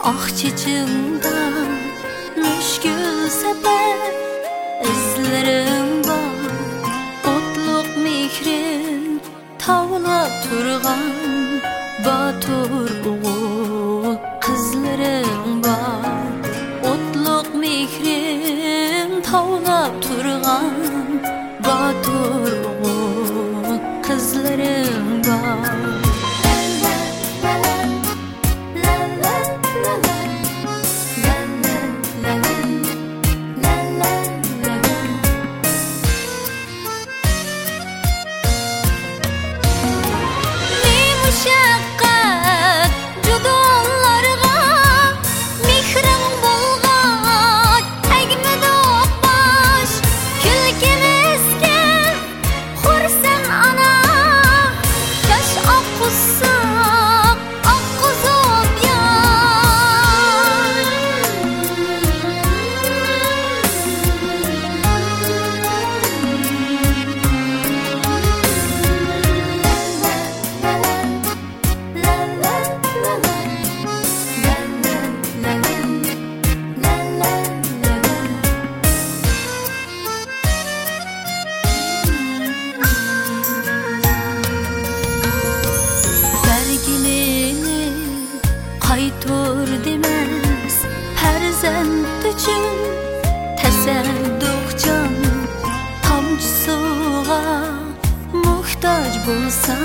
Ah çiçimda müşkül sepet izlerim var Otluk mihrin tavla turgan Batur oğul kızlarım var. Otluk mihrin tavla turgan Batur oğul kızlarım bulsa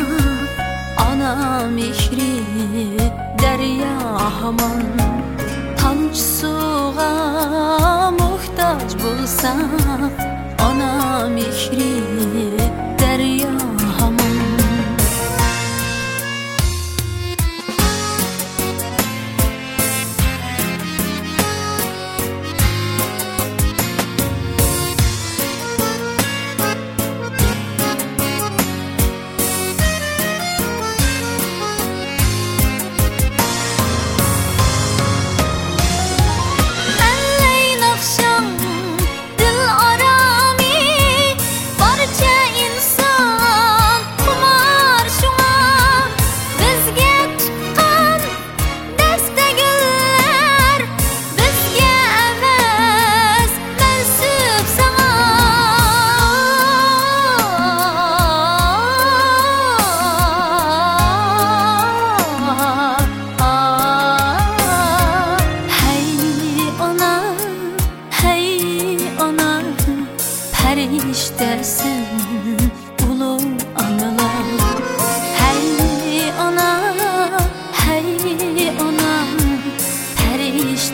Ana mehri derya haman. Tamcı suğa muhtac bulsa Ana mehri dersin ulu analar Hey ona, hey ona, her iş